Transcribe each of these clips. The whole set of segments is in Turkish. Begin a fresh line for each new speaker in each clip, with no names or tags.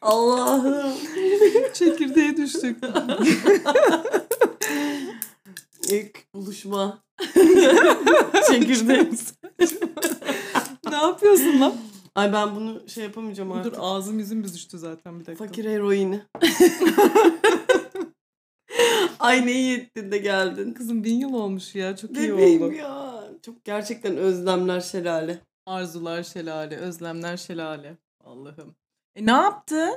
Allah'ım.
Çekirdeğe düştük.
İlk buluşma. Çekirdek.
ne yapıyorsun lan?
Ay ben bunu şey yapamayacağım
Dur
artık.
ağzım yüzüm biz düştü zaten bir dakika.
Fakir heroini. Ay ne iyi ettin de geldin.
Kızım bin yıl olmuş ya çok iyi
Bebeğim
oldu.
ya. Çok gerçekten özlemler şelale.
Arzular şelale, özlemler şelale. Allah'ım. E ne yaptın?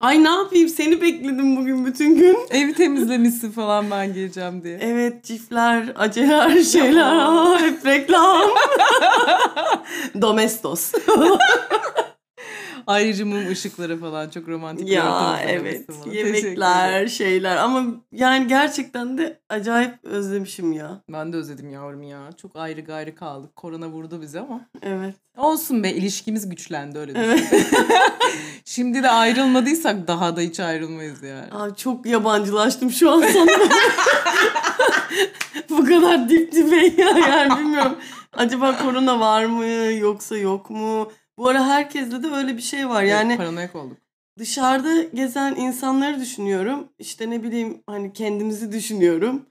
Ay ne yapayım seni bekledim bugün bütün gün.
Evi temizlemişsin falan ben geleceğim diye.
Evet çiftler, aceler, şeyler. Aa, hep reklam. Domestos.
Ayrıca mum ışıkları falan çok romantik.
ya evet
bana.
Yemekler, şeyler ama yani gerçekten de acayip özlemişim ya.
Ben de özledim yavrum ya. Çok ayrı gayrı kaldık. Korona vurdu bizi ama.
Evet.
Olsun be ilişkimiz güçlendi öyle düşün.
Evet.
Şimdi de ayrılmadıysak daha da hiç ayrılmayız yani.
Abi çok yabancılaştım şu an sana. Bu kadar dip dibe ya yani bilmiyorum. Acaba korona var mı yoksa yok mu? Bu ara herkeste de öyle bir şey var. Yani
Paranoyak olduk.
dışarıda gezen insanları düşünüyorum. İşte ne bileyim hani kendimizi düşünüyorum.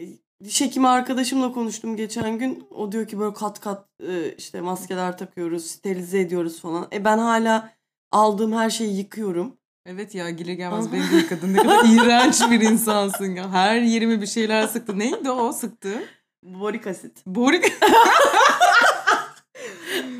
E, Diş hekimi arkadaşımla konuştum geçen gün. O diyor ki böyle kat kat e, işte maskeler takıyoruz, sterilize ediyoruz falan. E ben hala aldığım her şeyi yıkıyorum.
Evet ya gelir gelmez beni de yıkadın. Ne kadar iğrenç bir insansın ya. Her yerime bir şeyler sıktı. Neydi o sıktı?
Borik asit.
Borik.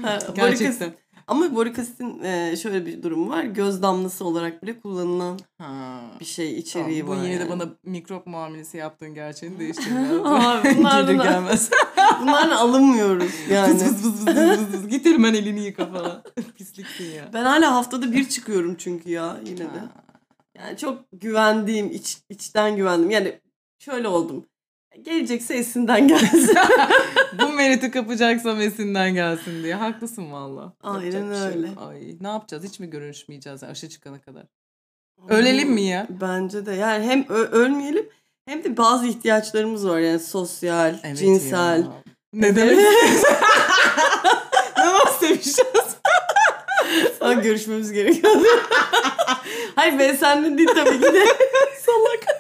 Ha, borik
Gerçekten.
asit. Ama borik asitin e, şöyle bir durumu var. Göz damlası olarak bile kullanılan
Ha.
bir şey
Tamam,
içeriği
bu
var.
yine de
yani.
bana mikrop muamelesi yaptığın gerçeğini değiştirmiyor. Gelir gelmez.
Bunlarla alınmıyoruz yani.
Vız vız vız vız vız vız. Git hemen elini yıka falan. Pisliksin ya.
Ben hala haftada bir çıkıyorum çünkü ya yine de.
Ha.
Yani çok güvendiğim, iç, içten güvendim. Yani şöyle oldum. Gelecekse esinden gelsin.
Bu meriti kapacaksam esinden gelsin diye. Haklısın valla.
Aynen
şey
öyle.
Ay, ne yapacağız? Hiç mi görüşmeyeceğiz aşı çıkana kadar? Ölelim mi ya?
Bence de. Yani hem ölmeyelim hem de bazı ihtiyaçlarımız var. Yani sosyal,
Evet
cinsel.
ya. Ne demek? ne sevişeceğiz?
Aa, görüşmemiz gerekiyor. Hayır ben senden değil tabii ki de.
Salak.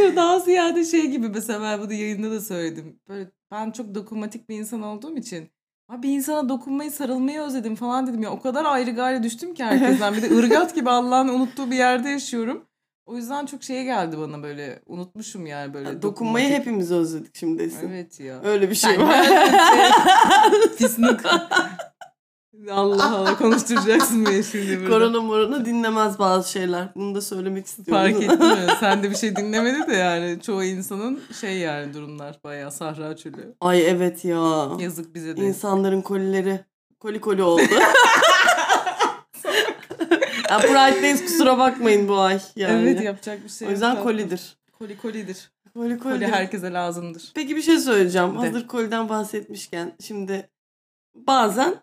Hayır daha ziyade şey gibi mesela ben bunu yayında da söyledim. Böyle ben çok dokunmatik bir insan olduğum için Abi bir insana dokunmayı, sarılmayı özledim falan dedim ya. O kadar ayrı gayrı düştüm ki herkesten. Bir de ırgat gibi Allah'ın unuttuğu bir yerde yaşıyorum. O yüzden çok şeye geldi bana böyle. Unutmuşum yani böyle.
Dokunmayı
dokunmatik-
hepimiz özledik şimdi.
Evet ya.
Öyle bir şey var.
şey, pislik. Allah Allah konuşturacaksın beni şimdi burada.
Korona morona dinlemez bazı şeyler. Bunu da söylemek istiyorum.
Fark ettin mi? Sen de bir şey dinlemedi de yani çoğu insanın şey yani durumlar bayağı sahra çölü.
Ay evet ya.
Yazık bize de.
İnsanların kolileri koli koli oldu. ya Pride'deyiz kusura bakmayın bu ay yani.
Evet yapacak bir şey
O
yok.
yüzden
tatlım.
kolidir.
Koli kolidir.
Koli
Koli
koli.
herkese lazımdır.
Peki bir şey söyleyeceğim.
De.
Hazır koliden bahsetmişken şimdi bazen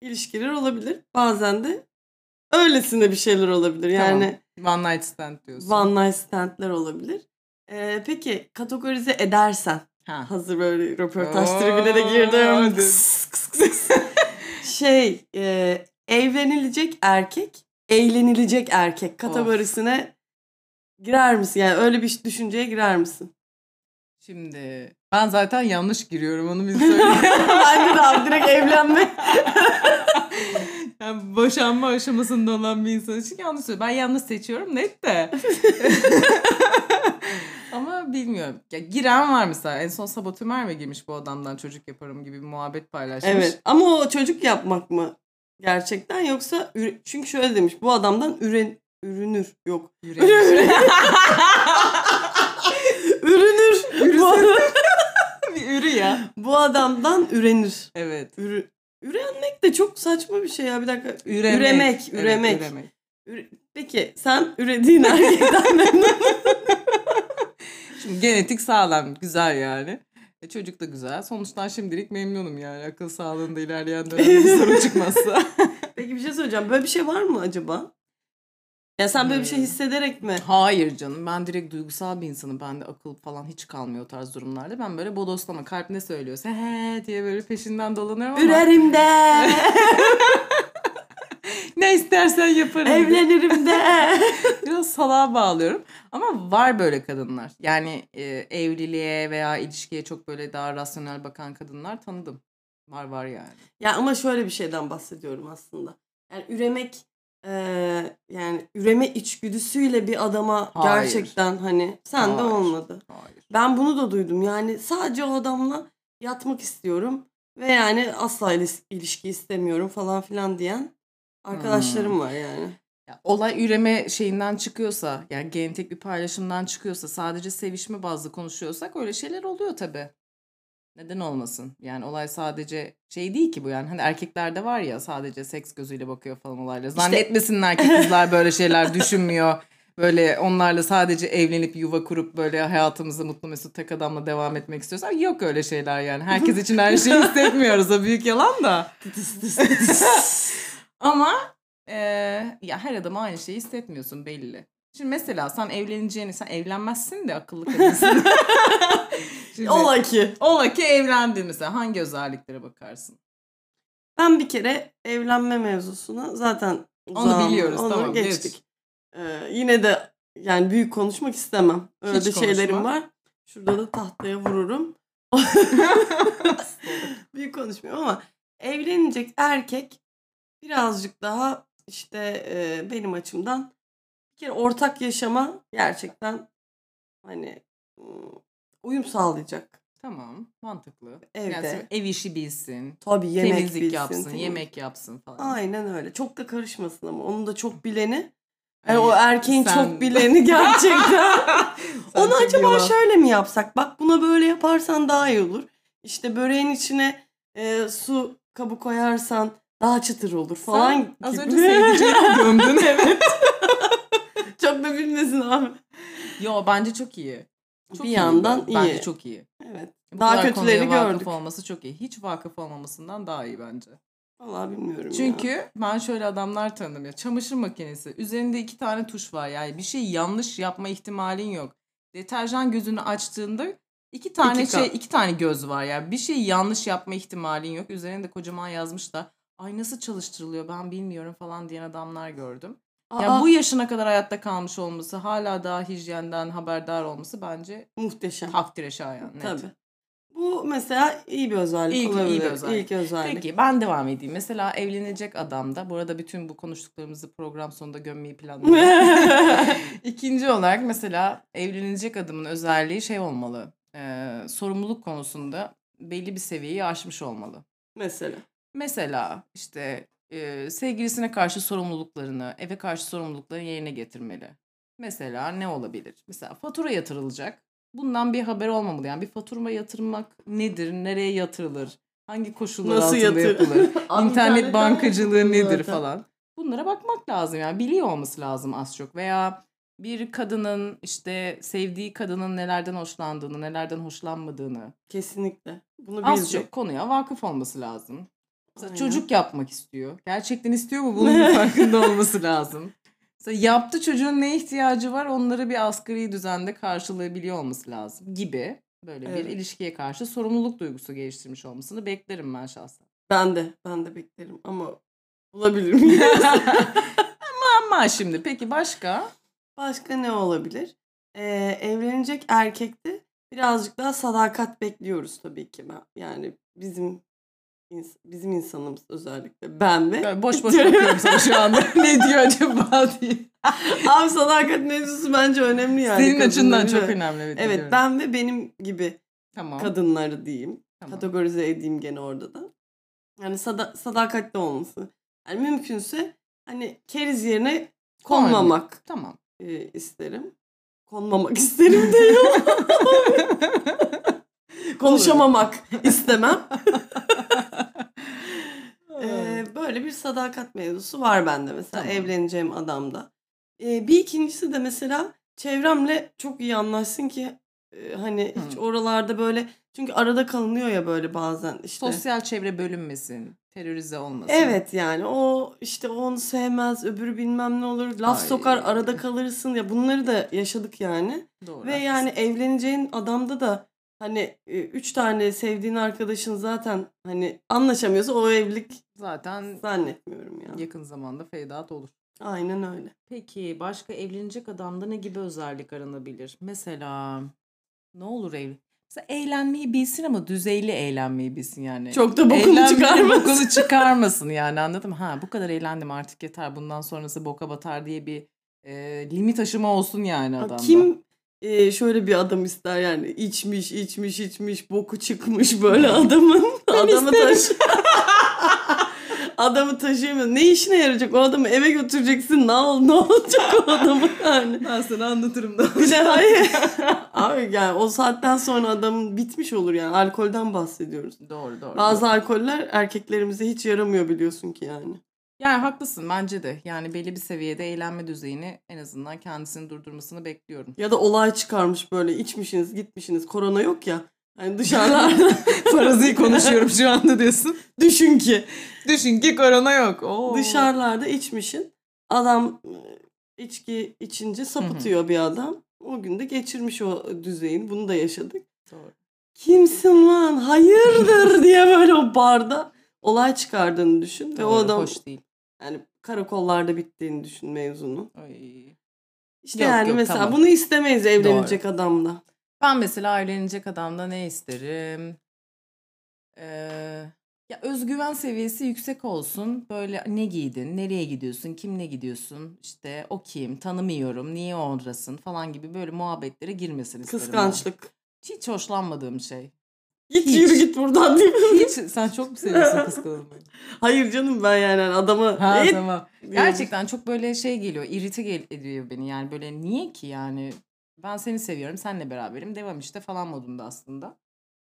ilişkiler olabilir. Bazen de öylesine bir şeyler olabilir. Yani
One night stand diyorsun.
one night stand'ler olabilir. Ee, peki kategorize edersen
Ha.
hazır böyle röportaj
Oo,
tribüne de girdim.
hadi.
Kıs, kıs, kıs. şey e, evlenilecek erkek eğlenilecek erkek kategorisine girer misin? Yani öyle bir düşünceye girer misin?
Şimdi ben zaten yanlış giriyorum onu bir söyleyeyim.
ben de abi direkt evlenme.
yani boşanma aşamasında olan bir insan için yanlış söylüyorum. Ben yanlış seçiyorum net de. Ama bilmiyorum. Ya, giren var mesela. En son Sabah Merve girmiş bu adamdan çocuk yaparım gibi bir muhabbet paylaşmış.
Evet ama o çocuk yapmak mı gerçekten yoksa çünkü şöyle demiş bu adamdan üren ürünür yok.
Yüreğim.
Ürünür. bu,
bir ürü ya.
bu adamdan ürenir.
Evet.
Ürü, ürenmek de çok saçma bir şey ya bir dakika.
Üremek.
Üremek,
Evet,
üremek.
üremek.
Üre- Peki sen ürediğin erkekten memnun?
Şimdi genetik sağlam. Güzel yani. E, çocuk da güzel. Sonuçtan şimdilik memnunum yani. Akıl sağlığında ilerleyen dönemde bir sorun çıkmazsa.
Peki bir şey söyleyeceğim. Böyle bir şey var mı acaba? Ya sen böyle bir şey
Hmm.
hissederek mi?
Hayır canım ben direkt duygusal bir insanım. Bende akıl falan hiç kalmıyor o tarz durumlarda. Ben böyle bodoslama kalp ne söylüyorsa he diye böyle peşinden dolanıyorum ama
Ürerim de,
ne istersen yaparım.
evlenirim de.
Biraz salağa bağlıyorum. Ama var böyle kadınlar. Yani e, evliliğe veya ilişkiye çok böyle daha rasyonel bakan kadınlar tanıdım. Var var yani.
Ya ama şöyle bir şeyden bahsediyorum aslında. Yani üremek yani üreme içgüdüsüyle bir adama
Hayır.
gerçekten hani sen de olmadı.
Hayır.
Ben bunu da duydum. Yani sadece o adamla yatmak istiyorum ve yani asla ilişki istemiyorum falan filan diyen arkadaşlarım
Hmm.
var yani.
Ya, olay üreme şeyinden çıkıyorsa yani genetik bir paylaşımdan çıkıyorsa sadece sevişme bazlı konuşuyorsak öyle şeyler oluyor tabi. Neden olmasın? Yani olay sadece şey değil ki bu yani. Hani erkeklerde var ya sadece seks gözüyle bakıyor falan olaylar. Zannetmesinler ki kızlar böyle şeyler düşünmüyor. Böyle onlarla sadece evlenip yuva kurup böyle hayatımızı mutlu mesut tek adamla devam etmek istiyorsak yok öyle şeyler yani. Herkes için her şeyi hissetmiyoruz. O büyük yalan da. Ama eee, ya her adama aynı şeyi hissetmiyorsun belli. Şimdi mesela sen evleneceğini sen evlenmezsin de akıllı kadınsın. Şimdi,
Ola ki.
ola ki evlendin mesela hangi özelliklere bakarsın?
Ben bir kere evlenme mevzusuna zaten
Onu
uzağım.
biliyoruz,
Onu
tamam, geç.
geçtik. Ee, yine de yani büyük konuşmak istemem. Öyle
Hiç
şeylerim
konuşma.
var. Şurada da tahtaya vururum. büyük konuşmuyorum ama evlenecek erkek birazcık daha işte e, benim açımdan bir kere ortak yaşama gerçekten hani uyum sağlayacak.
Tamam mantıklı.
Evde.
Yani ev işi bilsin.
Tabii yemek
temizlik
bilsin.
yapsın,
temizlik.
yemek yapsın falan.
Aynen öyle. Çok da karışmasın ama. Onun da çok bileni. Yani
Ay,
o erkeğin
sen-
çok bileni gerçekten. Onu acaba
yalan.
şöyle mi yapsak? Bak buna böyle yaparsan daha iyi olur. İşte böreğin içine e, su kabı koyarsan daha çıtır olur falan
Sen az
gibi.
önce sevdiceğini gömdün.
evet. Çok da bilmesin abi.
Yo bence çok iyi. Çok
bir
iyi
yandan iyi.
Bence çok iyi.
Evet.
Bu
Daha
vakıf
gördük.
olması çok iyi. Hiç vakıf olmamasından daha iyi bence.
Vallahi bilmiyorum
Çünkü
ya.
ben şöyle adamlar tanıdım ya. Çamaşır makinesi. Üzerinde iki tane tuş var. Yani bir şey yanlış yapma ihtimalin yok. Deterjan gözünü açtığında iki tane
İki
şey, iki tane göz var. Yani bir şey yanlış yapma ihtimalin yok. Üzerinde kocaman yazmış da ay nasıl çalıştırılıyor ben bilmiyorum falan diyen adamlar gördüm. Ya
Aa,
bu yaşına kadar hayatta kalmış olması, hala daha hijyenden haberdar olması bence
muhteşem.
takdire şayan. Net.
Tabii. Bu mesela iyi bir özellik
İyi ki- iyi bir
olabilir.
özellik.
İlk özellik.
Peki ben devam edeyim. Mesela evlenecek adamda, bu arada bütün bu konuştuklarımızı program sonunda gömmeyi planlıyorum. İkinci olarak mesela evlenecek adamın özelliği şey olmalı. e, sorumluluk konusunda belli bir seviyeyi aşmış olmalı.
Mesela.
Mesela işte e, sevgilisine karşı sorumluluklarını, eve karşı sorumluluklarını yerine getirmeli. Mesela ne olabilir? Mesela fatura yatırılacak. Bundan bir haber olmamalı. Yani bir fatura yatırmak nedir? Nereye yatırılır? Hangi koşullar
Nasıl
altında
yatır-
yapılır? İnternet bankacılığı nedir
zaten.
falan. Bunlara bakmak lazım yani biliyor olması lazım az çok veya bir kadının işte sevdiği kadının nelerden hoşlandığını, nelerden hoşlanmadığını
Kesinlikle. Bunu
az
bilecek.
çok konuya vakıf olması lazım. Mesela çocuk yapmak istiyor. Gerçekten istiyor mu? Bunun bir farkında olması lazım. Mesela yaptı çocuğun ne ihtiyacı var onları bir asgari düzende karşılayabiliyor olması lazım gibi. Böyle bir
Evet.
ilişkiye karşı sorumluluk duygusu geliştirmiş olmasını beklerim ben şahsen.
Ben de. Ben de beklerim ama bulabilir miyim?
Ama şimdi peki başka?
Başka ne olabilir? Ee, evlenecek erkekte birazcık daha sadakat bekliyoruz tabii ki. Ben, yani bizim bizim insanımız özellikle ben ve
Böyle boş boş bakıyorum sana şu anda. ne diyor acaba diye.
Abi sadakat mevzusu bence önemli yani.
Senin açından çok önemli. Evet,
Evet
biliyorum.
ben ve benim gibi
Tamam.
kadınları diyeyim.
tamam.
Kategorize edeyim gene orada da. Yani sada- sadakatli olması. Yani mümkünse hani keriz yerine konmamak
Tamam.
e, isterim. Konmamak isterim değil. Konuşamamak istemem. Ee, böyle bir sadakat mevzusu var bende mesela
Tamam.
evleneceğim adamda. Ee, bir ikincisi de mesela çevremle çok iyi anlaşsın ki e, hani hiç
Hı.
oralarda böyle Çünkü arada kalınıyor ya böyle bazen işte.
Sosyal çevre bölünmesin, terörize olmasın.
Evet yani o işte onu sevmez, öbürü bilmem ne olur, laf
Ay.
sokar, arada kalırsın ya bunları da yaşadık yani.
Doğru.
Ve yani evleneceğin adamda da hani e, üç tane sevdiğin arkadaşın zaten hani anlaşamıyorsa o evlilik
zaten
zannetmiyorum ya.
yakın zamanda feydat olur.
Aynen öyle.
Peki başka evlenecek adamda ne gibi özellik aranabilir? Mesela ne olur evli? Mesela eğlenmeyi bilsin ama düzeyli eğlenmeyi bilsin yani.
Çok da bokunu
Eğlenmenin
çıkarmasın.
bokunu çıkarmasın yani anladın mı? Ha bu kadar eğlendim artık yeter bundan sonrası boka batar diye bir e, limit aşımı olsun yani adamda.
Kim e, şöyle bir adam ister yani içmiş içmiş içmiş boku çıkmış böyle adamın adamı taş adamı taşıyamıyor. Ne işine yarayacak o adamı eve götüreceksin ne ol ne olacak o adamı yani.
Ben sana anlatırım da.
Bir de hayır. Abi yani o saatten sonra adamın bitmiş olur yani alkolden bahsediyoruz.
Doğru doğru.
Bazı alkoller erkeklerimize hiç yaramıyor biliyorsun ki yani.
Yani haklısın bence de. Yani belli bir seviyede eğlenme düzeyini en azından kendisini durdurmasını bekliyorum.
Ya da olay çıkarmış böyle içmişsiniz gitmişsiniz korona yok ya. Hani dışarılarda
Faraziyi konuşuyorum şu anda diyorsun.
düşün ki
Düşün ki korona yok. Oo.
dışarılarda içmişin adam içki içince sapıtıyor bir adam. O gün de geçirmiş o düzeyin. Bunu da yaşadık.
Doğru.
Kimsin lan? Hayırdır diye böyle o barda olay çıkardığını düşün. Ve o
Doğru,
adam
hoş değil.
yani karakollarda bittiğini düşün mevzunun.
Ay.
İşte
Yok,
yani
yok,
mesela
tamam.
bunu istemeyiz evlenecek adamla.
Ben mesela evlenecek adamda ne isterim? Ee, ya özgüven seviyesi yüksek olsun. Böyle ne giydin, nereye gidiyorsun, kimle gidiyorsun, işte o kim, tanımıyorum, niye oradasın falan gibi böyle muhabbetlere girmesin isterim. ben.
Kıskançlık.
Hiç hoşlanmadığım şey.
Git
Hiç.
yürü git buradan değil mi?
Hiç sen çok mu seviyorsun kıskanılmayı?
Hayır canım ben yani adama
Ha
"Et"
tamam.
diyorum.
Gerçekten çok böyle şey geliyor, irite gel ediyor beni. Yani böyle niye ki yani ben seni seviyorum, senle beraberim, devam işte falan modunda aslında.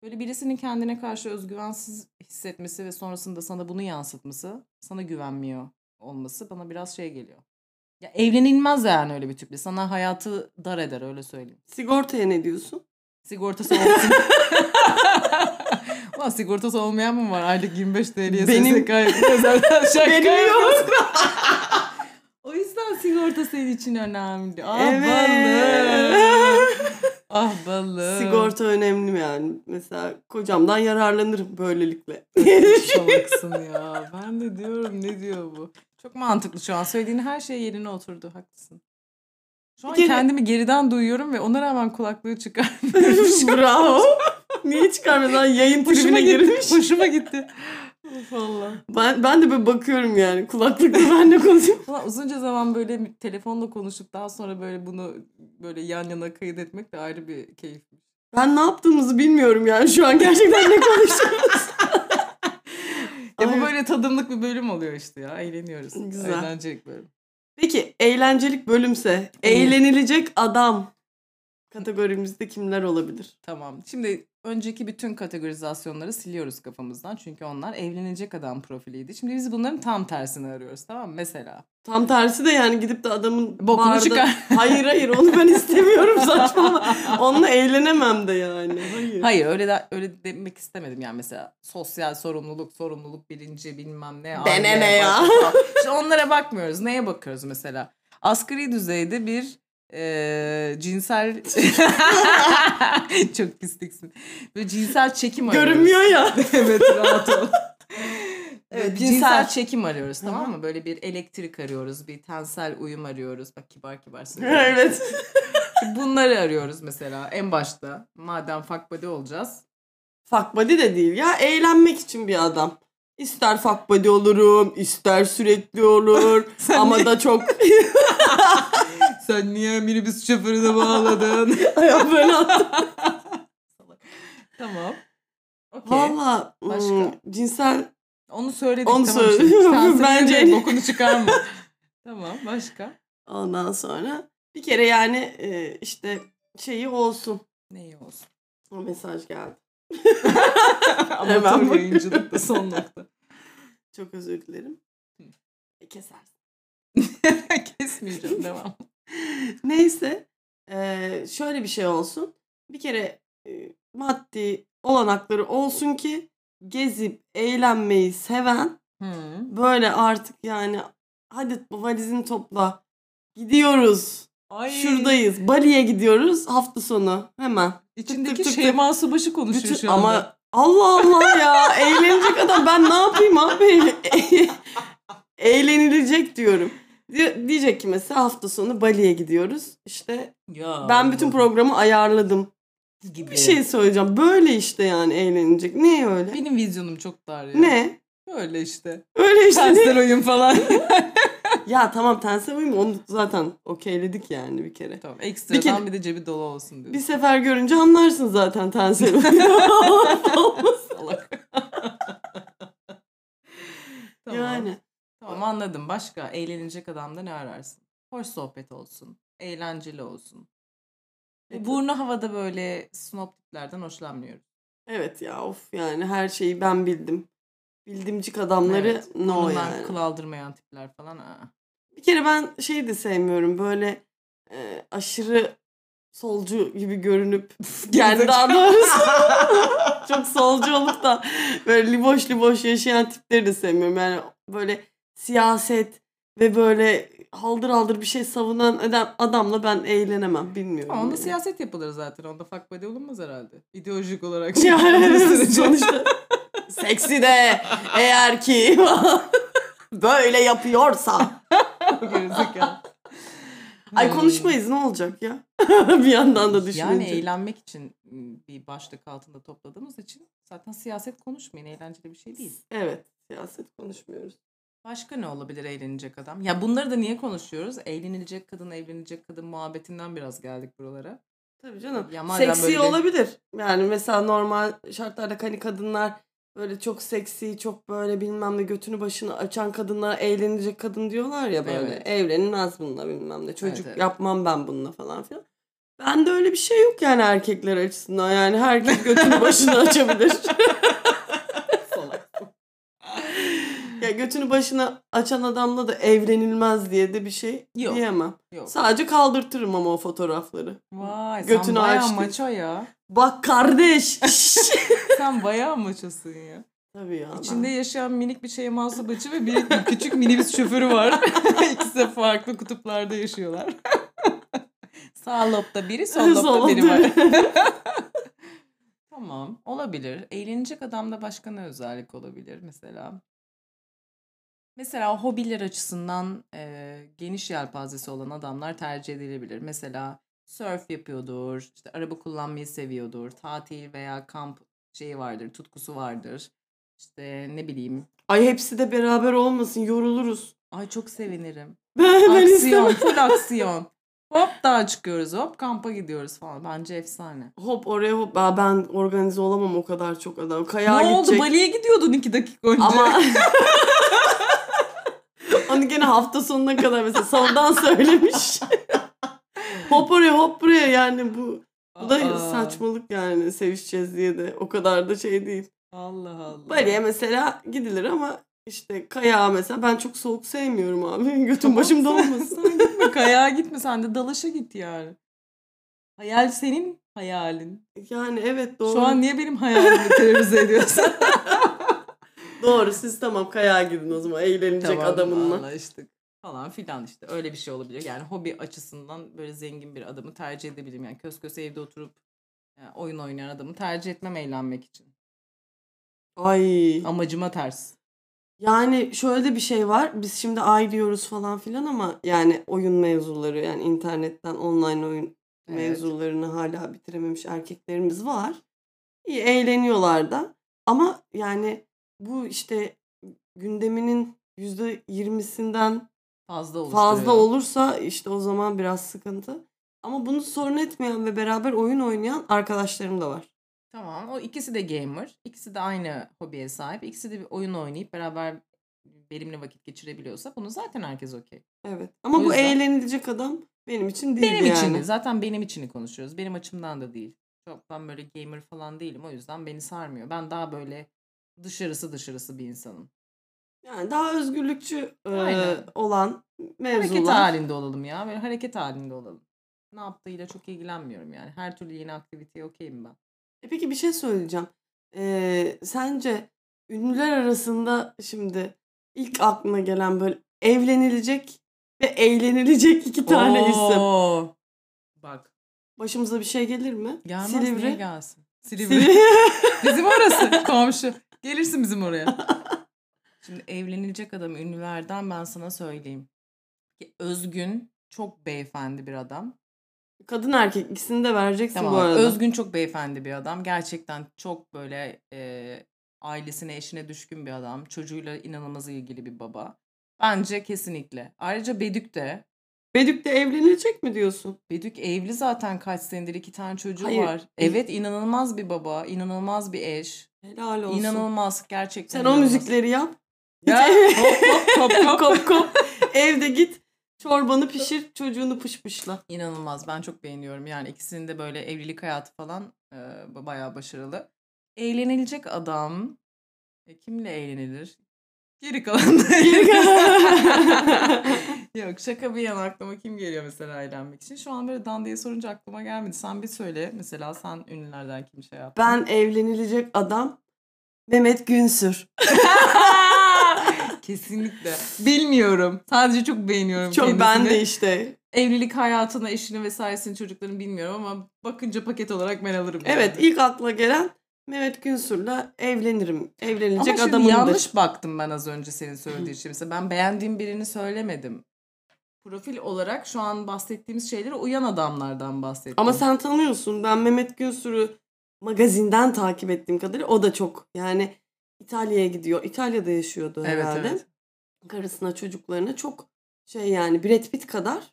Böyle birisinin kendine karşı özgüvensiz hissetmesi ve sonrasında sana bunu yansıtması, sana güvenmiyor olması bana biraz şey geliyor. Ya evlenilmez yani öyle bir tiple. Sana hayatı dar eder öyle söyleyeyim.
Sigortaya ne diyorsun?
Sigortası olsun. Ulan sigortası olmayan mı var? Aylık 25 TL'ye
Benim-
SSK zaten şaka
Benim
yapıyorsun. o yüzden sigorta senin için önemli. Ah
Evet.
balım. Ah balım.
Sigorta önemli yani. Mesela kocamdan yararlanırım böylelikle.
Salaksın ya. Ben de diyorum ne diyor bu? Çok mantıklı şu an. Söylediğin her şey yerine oturdu. Haklısın. Şu an
kere-
kendimi geriden duyuyorum ve ona rağmen kulaklığı çıkarmıyorum.
Bravo. Niye çıkarmadan yayın
Hoşuma
tribüne girmiş?
Hoşuma gitti. Valla.
Ben, ben de böyle bakıyorum yani. Kulaklıkla ben de konuşuyorum.
Ulan uzunca zaman böyle telefonla konuşup daha sonra böyle bunu böyle yan yana kayıt etmek de ayrı bir keyif.
Ben ne yaptığımızı bilmiyorum yani. Şu an gerçekten ne konuşuyoruz.
Ya bu böyle tadımlık bir bölüm oluyor işte ya. Eğleniyoruz.
Güzel.
Eğlencelik bölüm.
Peki eğlencelik bölümse eğlenilecek adam kategorimizde kimler olabilir?
Tamam. Şimdi önceki bütün kategorizasyonları siliyoruz kafamızdan. Çünkü onlar evlenecek adam profiliydi. Şimdi biz bunların tam tersini arıyoruz. Tamam mı? Mesela.
Tam tersi de yani gidip de adamın
Bokunu
barda-
çıkar.
Hayır hayır onu ben istemiyorum saçmalama. Onunla eğlenemem de yani. Hayır.
Hayır öyle de, öyle demek istemedim yani mesela sosyal sorumluluk, sorumluluk bilinci bilmem ne.
Ne ya?
bak. İşte onlara bakmıyoruz. Neye bakıyoruz mesela? Asgari düzeyde bir e, cinsel çok pisliksin. Böyle cinsel çekim arıyoruz.
Görünmüyor ya.
evet rahat ol.
Evet, cinsel-
cinsel çekim arıyoruz
Hı
tamam mı? Böyle bir elektrik arıyoruz, bir tensel uyum arıyoruz. Bak kibar kibar söylüyorum.
evet.
Bunları arıyoruz mesela en başta. Madem fuck buddy olacağız.
Fuck buddy de değil ya. Eğlenmek için bir adam. İster fuck buddy olurum, ister sürekli olur. Ama da çok
Sen niye minibüs şoförüne bağladın?
Ayağı böyle attım.
tamam. Okey.
Valla
Başka?
hmm, cinsel
Onu söyledik
Onu
tamam. Sen
Bence-
Bence... bokunu çıkarma. tamam başka?
ondan sonra bir kere yani e, işte şeyi olsun.
Neyi olsun?
O mesaj geldi.
Amatör
bak-
yayıncılıkta son nokta.
Çok özür dilerim. E, Kesersin.
Kesmeyeceğim devam.
Neyse. e, şöyle bir şey olsun. Bir kere e, maddi olanakları olsun ki gezip eğlenmeyi seven
Hı.
böyle artık yani hadi valizini topla gidiyoruz
Ay.
şuradayız Bali'ye gidiyoruz hafta sonu hemen
İçindeki
tık tık tık.
Şeyma Subaşı konuşuyor
Bütün,
şu anda.
ama Allah Allah ya eğlenecek adam ben ne yapayım abi eğlenilecek diyorum Di- diyecek ki mesela hafta sonu Bali'ye gidiyoruz işte
Ya
ben bütün programı ayarladım
gibi.
bir şey söyleyeceğim böyle işte yani eğlenilecek ne öyle
Benim vizyonum çok dar ya.
ne
Öyle işte.
öyle işte?
Tersler oyun falan.
Ya tamam tense uyum onu zaten okeyledik yani bir kere.
tamam ekstradan
Bir kere-
bir de cebi dolu olsun diyor.
Bir sefer görünce anlarsın zaten tense uyum.
Salak. tamam.
yani
Tamam anladım. Başka eğlenilecek adamda ne ararsın? Hoş sohbet olsun. Eğlenceli olsun.
Evet.
Burnu havada böyle snob tiplerden hoşlanmıyorum.
evet ya of yani her şeyi ben bildim. Bildimcik adamları
Evet,
no yani.
kıl aldırmayan tipler falan. Aa.
Bir kere ben şeyi de sevmiyorum böyle e, aşırı solcu gibi görünüp daha doğrusu çok solcu olup da böyle liboş liboş yaşayan tipleri de sevmiyorum. Yani böyle siyaset ve böyle haldır haldır bir şey savunan adam, adamla ben eğlenemem bilmiyorum.
Ama onda
yani.
siyaset yapılır zaten. Onda fuck buddy olunmaz herhalde. İdeolojik olarak.
Yani
Sürece.
sonuçta seksi de eğer ki böyle yapıyorsa. Ay konuşmayız ne olacak ya? bir yandan da düşününce.
Yani eğlenmek için m, bir başlık altında topladığımız için zaten siyaset konuşmayın. Eğlenceli bir şey değil.
Evet siyaset konuşmuyoruz.
Başka ne olabilir eğlenecek adam? Ya bunları da niye konuşuyoruz? Eğlenilecek kadın, evlenecek kadın muhabbetinden biraz geldik buralara.
Tabii canım.
Ya madem
seksi
böyle
olabilir. Yani mesela normal şartlarda hani kadınlar böyle çok seksi, çok böyle bilmem ne götünü başını açan kadınlara eğlenecek kadın diyorlar ya böyle.
Evet.
Evlenilmez bununla bilmem ne. Çocuk
evet.
yapmam ben bununla falan filan. Ben de öyle bir şey yok yani erkekler açısından. Yani herkes götünü başını açabilir. Ya götünü başına açan adamla da evlenilmez diye de bir şey
Yok.
diyemem.
Yok.
Sadece kaldırtırım ama o fotoğrafları.
Vay sen
Götünü
bayağı
açtı.
maço ya.
Bak kardeş.
Sen bayağı maçosun ya.
Tabii ya. ben-
İçinde yaşayan minik bir şey Bacı ve bir küçük minibüs şoförü var. İkisi de farklı kutuplarda yaşıyorlar. Sağ lobda biri, sol lobda biri var. tamam, olabilir. Eğlenecek adamda başka ne özellik olabilir mesela? Mesela hobiler açısından e, geniş yelpazesi olan adamlar tercih edilebilir. Mesela surf yapıyordur, işte araba kullanmayı seviyordur, tatil veya kamp şeyi vardır, tutkusu vardır. İşte ne bileyim.
Ay hepsi de beraber olmasın yoruluruz.
Ay çok sevinirim.
Ben, ben
Aksiyon, full aksiyon. Hop dağa çıkıyoruz, hop kampa gidiyoruz falan. Bence efsane.
Hop oraya hop. Aa, ben organize olamam o kadar çok adam. Kayağa
ne oldu?
gidecek.
Bali'ye gidiyordun iki dakika önce.
Ama onu gene hafta sonuna kadar mesela sondan söylemiş. hop oraya hop buraya yani bu bu da
Aa,
saçmalık yani sevişeceğiz diye de o kadar da şey değil.
Allah Allah.
Bali'ye mesela gidilir ama işte kayağa mesela ben çok soğuk sevmiyorum abi. Götüm
Tamam,
başımda olmasın.
Sen gitme kayağa gitme sen de dalışa git yani. Hayal senin hayalin.
Yani evet doğru.
Şu an niye benim hayalimi terörize ediyorsun?
Doğru siz tamam kayağa gidin o zaman eğlenecek
Tamam,
adamınla.
anlaştık. Falan filan işte öyle bir şey olabilir. Yani hobi açısından böyle zengin bir adamı tercih edebilirim. Yani kös kös evde oturup yani oyun oynayan adamı tercih etmem eğlenmek için.
Ay.
Amacıma ters.
Yani şöyle de bir şey var. Biz şimdi ay diyoruz falan filan ama yani oyun mevzuları yani internetten online oyun
Evet.
mevzularını hala bitirememiş erkeklerimiz var. İyi eğleniyorlar da. Ama yani bu işte gündeminin yüzde yirmisinden
Fazla oluşturuyor.
fazla olursa işte o zaman biraz sıkıntı. Ama bunu sorun etmeyen ve beraber oyun oynayan arkadaşlarım da var.
Tamam. O ikisi de gamer. İkisi de aynı hobiye sahip. İkisi de bir oyun oynayıp beraber verimli vakit geçirebiliyorsa bunu zaten herkes okey.
Evet. Ama
O
bu
yüzden-
eğlenilecek adam benim için değil
Benim
yani.
için zaten benim içini konuşuyoruz. Benim açımdan da değil. Çok ben böyle gamer falan değilim. O yüzden beni sarmıyor. Ben daha böyle dışarısı dışarısı bir insanım.
Yani daha özgürlükçü e, olan
Hareket
mevzular.
halinde olalım ya. Böyle hareket halinde olalım. Ne yaptığıyla çok ilgilenmiyorum yani. Her türlü yeni aktiviteye okeyim ben.
E peki bir şey söyleyeceğim. Ee, sence ünlüler arasında şimdi ilk aklına gelen böyle evlenilecek ve eğlenilecek iki tane isim.
Oo. Bak.
Başımıza bir şey gelir mi?
Gelmez
Silivri.
niye gelsin? Silivri. Bizim orası komşu. Gelirsin bizim oraya. Şimdi evlenilecek adam ünlülerden ben sana söyleyeyim. Ki Özgün çok beyefendi bir adam.
Kadın erkek ikisini de vereceksin
Tamam.
bu arada.
Özgün çok beyefendi bir adam. Gerçekten çok böyle e, ailesine, eşine düşkün bir adam. Çocuğuyla inanılmaz ilgili bir baba. Bence kesinlikle. Ayrıca Bedük de.
Bedük de evlenilecek mi diyorsun?
Bedük evli zaten kaç senedir iki tane çocuğu
Hayır.
var. Evet inanılmaz bir baba, inanılmaz bir eş.
Helal olsun.
İnanılmaz gerçekten.
Sen o
inanılmaz.
müzikleri yap.
Ya, kop kop.
kop kop. Evde git. Çorbanı pişir, çocuğunu pışpışla.
İnanılmaz. Ben çok beğeniyorum. Yani ikisinin de böyle evlilik hayatı falan e, bayağı başarılı. Eğlenilecek adam. E, kimle eğlenilir? Geri kalan da Yok şaka bir yana aklıma kim geliyor mesela eğlenmek için? Şu an böyle Dan diye sorunca aklıma gelmedi. Sen bir söyle. Mesela sen ünlülerden kim şey yaptın?
Ben evlenilecek adam Mehmet Günsür.
Kesinlikle. Bilmiyorum. Sadece çok beğeniyorum
Çok
kendisini.
ben de işte.
Evlilik hayatını, eşini vesairesini çocukların bilmiyorum ama bakınca paket olarak ben alırım. yani.
Evet ilk akla gelen Mehmet Günsür'le evlenirim. Evlenilecek
Ama şimdi
adamımdır.
yanlış baktım ben az önce senin söylediğin şey. Mesela ben beğendiğim birini söylemedim. Profil olarak şu an bahsettiğimiz şeylere uyan adamlardan bahsettim.
Ama sen tanıyorsun. Ben Mehmet Günsür'ü magazinden takip ettiğim kadarıyla o da çok yani İtalya'ya gidiyor. İtalya'da yaşıyordu
Evet,
herhalde.
evet.
Karısına çocuklarına çok şey yani Brad Pitt kadar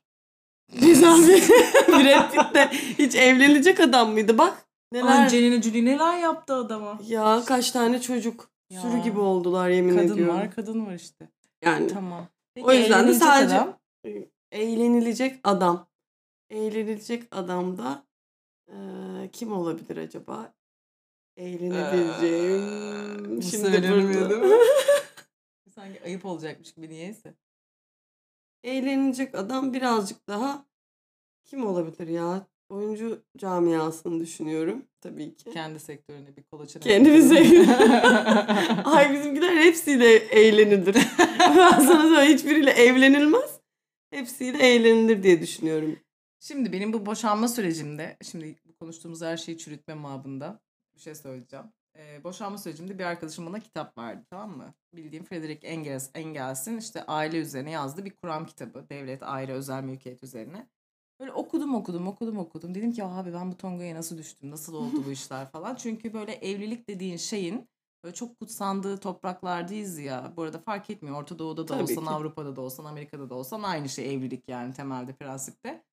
güzel bir Brad Pitt de hiç evlenecek adam mıydı bak. Neler
Angelina Jolie neler yaptı adama.
ya kaç tane çocuk
Ya.
sürü gibi oldular yemin
Kadın
ediyorum.
var, kadın var işte.
Yani
Tamam. Peki,
O yüzden de sadece-
adam?
eğlenilecek adam. Eğlenilecek adam da eee, kim olabilir acaba? Eğlenebileceğim.
Ee,
Şimdi
mi? Sanki ayıp olacakmış gibi niyeyse.
Eğlenecek adam birazcık daha kim olabilir ya? Oyuncu camiasını düşünüyorum tabii ki.
Kendi sektöründe bir kolaçan.
Kendimize. Ay bizimkiler hepsiyle eğlenilir. ben sana söyleyeyim hiçbiriyle evlenilmez. Hepsiyle eğlenilir diye düşünüyorum.
Şimdi benim bu boşanma sürecimde, şimdi konuştuğumuz her şeyi çürütme mabında bir şey söyleyeceğim. Ee, boşanma sürecimde bir arkadaşım bana kitap verdi tamam mı? Bildiğim Frederick Engels, Engels'in işte aile üzerine yazdığı bir Kur'an kitabı. Devlet, aile, özel mülkiyet üzerine. Böyle okudum okudum okudum okudum. Dedim ki abi ben bu tongaya nasıl düştüm? Nasıl oldu bu işler falan. Çünkü böyle evlilik dediğin şeyin böyle çok kutsandığı topraklardayız ya. Bu arada fark etmiyor. Orta Doğu'da da
Tabii
olsan,
ki.
Avrupa'da da olsan, Amerika'da da olsan aynı şey evlilik yani temelde prensipte.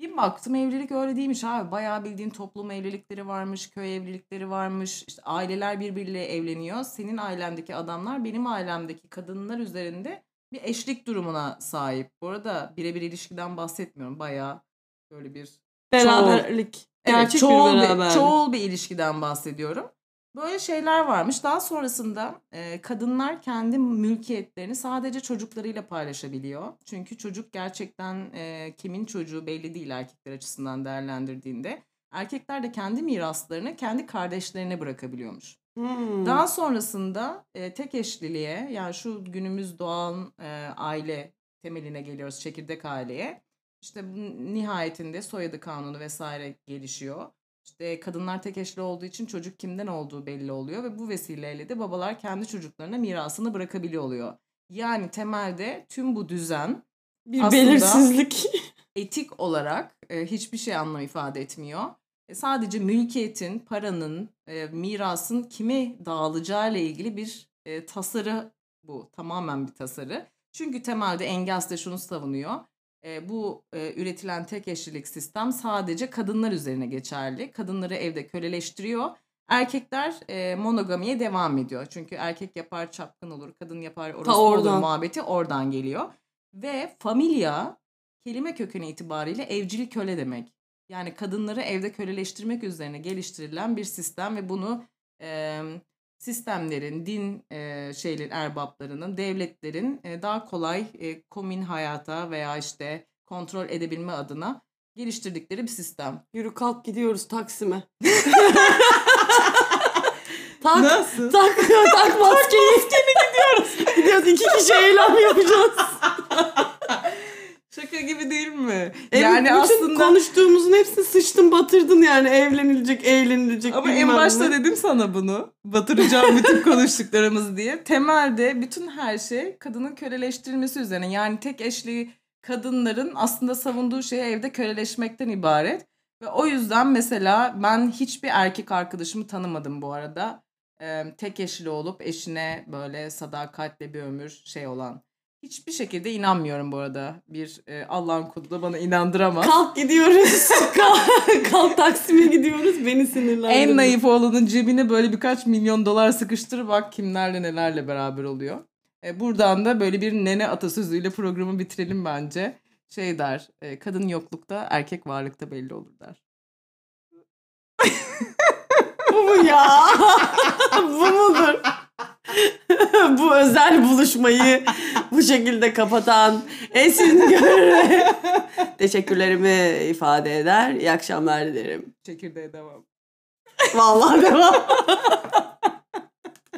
Bir baktım evlilik öyle değilmiş abi. Bayağı bildiğin toplum evlilikleri varmış, köy evlilikleri varmış. İşte aileler birbiriyle evleniyor. Senin ailendeki adamlar benim ailemdeki kadınlar üzerinde bir eşlik durumuna sahip. Bu arada birebir ilişkiden bahsetmiyorum. Bayağı böyle bir
Beraberlik.
Evet,
Gerçek
çoğul
bir
bir,
beraberlik.
çoğul bir ilişkiden bahsediyorum. Böyle şeyler varmış. Daha sonrasında e, kadınlar kendi mülkiyetlerini sadece çocuklarıyla paylaşabiliyor. Çünkü çocuk gerçekten e, kimin çocuğu belli değil erkekler açısından değerlendirdiğinde. Erkekler de kendi miraslarını kendi kardeşlerine bırakabiliyormuş.
Hmm.
Daha sonrasında e, tek eşliliğe yani şu günümüz doğan e, aile temeline geliyoruz çekirdek aileye. İşte nihayetinde soyadı kanunu vesaire gelişiyor. İşte kadınlar tek eşli olduğu için çocuk kimden olduğu belli oluyor ve bu vesileyle de babalar kendi çocuklarına mirasını bırakabiliyor oluyor. Yani temelde tüm bu düzen
bir belirsizlik.
etik olarak e, hiçbir şey anlam ifade etmiyor. E, sadece mülkiyetin, paranın, e, mirasın kime dağılacağı ile ilgili bir e, tasarı bu. Tamamen bir tasarı. Çünkü temelde Engels de şunu savunuyor. E, bu e, üretilen tek eşlilik sistem sadece kadınlar üzerine geçerli. Kadınları evde köleleştiriyor. Erkekler e, monogamiye devam ediyor. Çünkü erkek yapar çapkın olur, kadın yapar orospu olur muhabbeti oradan geliyor. Ve familya kelime kökeni itibariyle evcil köle demek. Yani kadınları evde köleleştirmek üzerine geliştirilen bir sistem ve bunu e, sistemlerin, din e, şeylerin erbaplarının, devletlerin e, daha kolay e, komün hayata veya işte kontrol edebilme adına geliştirdikleri bir sistem.
Yürü kalk gidiyoruz Taksim'e. Tak,
Nasıl?
tak, tak maskeyi. gidiyoruz. Gidiyoruz iki kişi eylem yapacağız.
Şaka gibi değil mi?
Evet,
yani
bütün
aslında
konuştuğumuzun hepsini sıçtın batırdın yani evlenilecek, eğlenilecek.
ama en başta
ne.
dedim sana bunu. Batıracağım bütün konuştuklarımızı diye. Temelde bütün her şey kadının köleleştirilmesi üzerine. Yani tek eşli kadınların aslında savunduğu şey evde köleleşmekten ibaret. Ve o yüzden mesela ben hiçbir erkek arkadaşımı tanımadım bu arada. Ee, tek eşli olup eşine böyle sadakatle bir ömür şey olan. Hiçbir şekilde inanmıyorum bu arada. Bir e, Allah'ın kulu da bana inandıramaz.
Kalk gidiyoruz. kalk, kalk Taksim'e gidiyoruz. Beni sinirlendirdin.
En naif oğlanın cebine böyle birkaç milyon dolar sıkıştır bak kimlerle nelerle beraber oluyor. E, buradan da böyle bir nene atasözüyle programı bitirelim bence. Şey der, e, kadın yoklukta erkek varlıkta belli olur der.
Bu mu ya? bu mudur? bu özel buluşmayı bu şekilde kapatan Esin Görre teşekkürlerimi ifade eder. İyi akşamlar dilerim.
Çekirdeğe devam.
Vallahi devam.